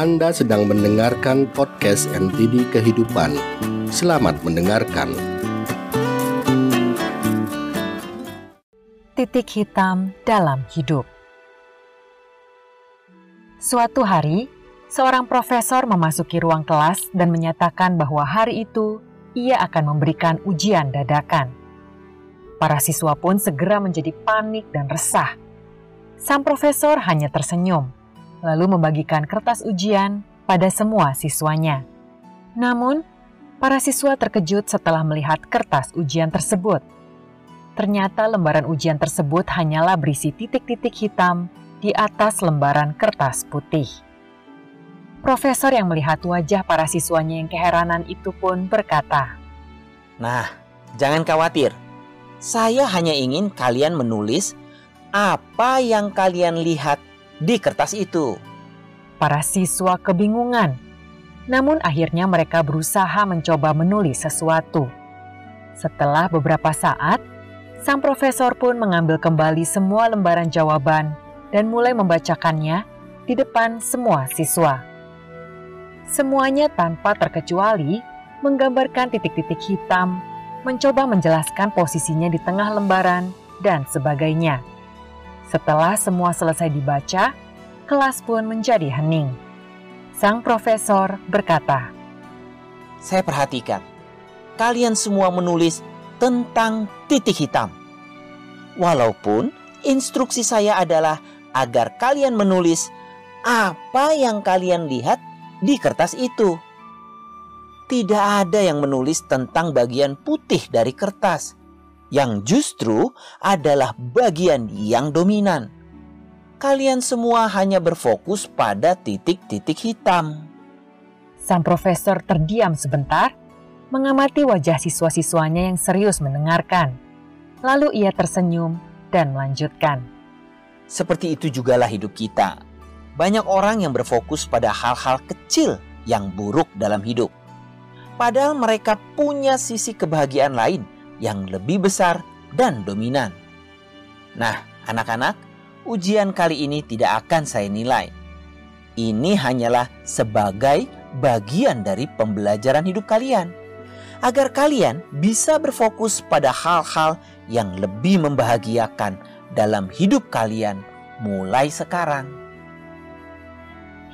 Anda sedang mendengarkan podcast NTD Kehidupan. Selamat mendengarkan. Titik hitam dalam hidup. Suatu hari, seorang profesor memasuki ruang kelas dan menyatakan bahwa hari itu ia akan memberikan ujian dadakan. Para siswa pun segera menjadi panik dan resah. Sang profesor hanya tersenyum lalu membagikan kertas ujian pada semua siswanya. Namun, para siswa terkejut setelah melihat kertas ujian tersebut. Ternyata lembaran ujian tersebut hanyalah berisi titik-titik hitam di atas lembaran kertas putih. Profesor yang melihat wajah para siswanya yang keheranan itu pun berkata, Nah, jangan khawatir. Saya hanya ingin kalian menulis apa yang kalian lihat di kertas itu. Para siswa kebingungan, namun akhirnya mereka berusaha mencoba menulis sesuatu. Setelah beberapa saat, sang profesor pun mengambil kembali semua lembaran jawaban dan mulai membacakannya di depan semua siswa. Semuanya tanpa terkecuali menggambarkan titik-titik hitam, mencoba menjelaskan posisinya di tengah lembaran, dan sebagainya. Setelah semua selesai dibaca, kelas pun menjadi hening. Sang profesor berkata, Saya perhatikan, kalian semua menulis tentang titik hitam. Walaupun instruksi saya adalah agar kalian menulis apa yang kalian lihat di kertas itu. Tidak ada yang menulis tentang bagian putih dari kertas yang justru adalah bagian yang dominan. Kalian semua hanya berfokus pada titik-titik hitam. Sang profesor terdiam sebentar, mengamati wajah siswa-siswanya yang serius mendengarkan. Lalu ia tersenyum dan melanjutkan. Seperti itu jugalah hidup kita. Banyak orang yang berfokus pada hal-hal kecil yang buruk dalam hidup. Padahal mereka punya sisi kebahagiaan lain yang lebih besar dan dominan. Nah, anak-anak, ujian kali ini tidak akan saya nilai. Ini hanyalah sebagai bagian dari pembelajaran hidup kalian, agar kalian bisa berfokus pada hal-hal yang lebih membahagiakan dalam hidup kalian mulai sekarang.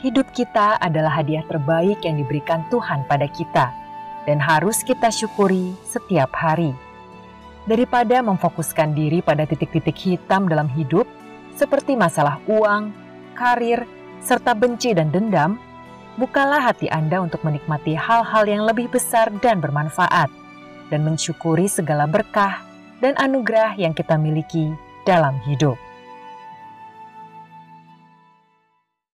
Hidup kita adalah hadiah terbaik yang diberikan Tuhan pada kita, dan harus kita syukuri setiap hari daripada memfokuskan diri pada titik-titik hitam dalam hidup, seperti masalah uang, karir, serta benci dan dendam, bukalah hati Anda untuk menikmati hal-hal yang lebih besar dan bermanfaat, dan mensyukuri segala berkah dan anugerah yang kita miliki dalam hidup.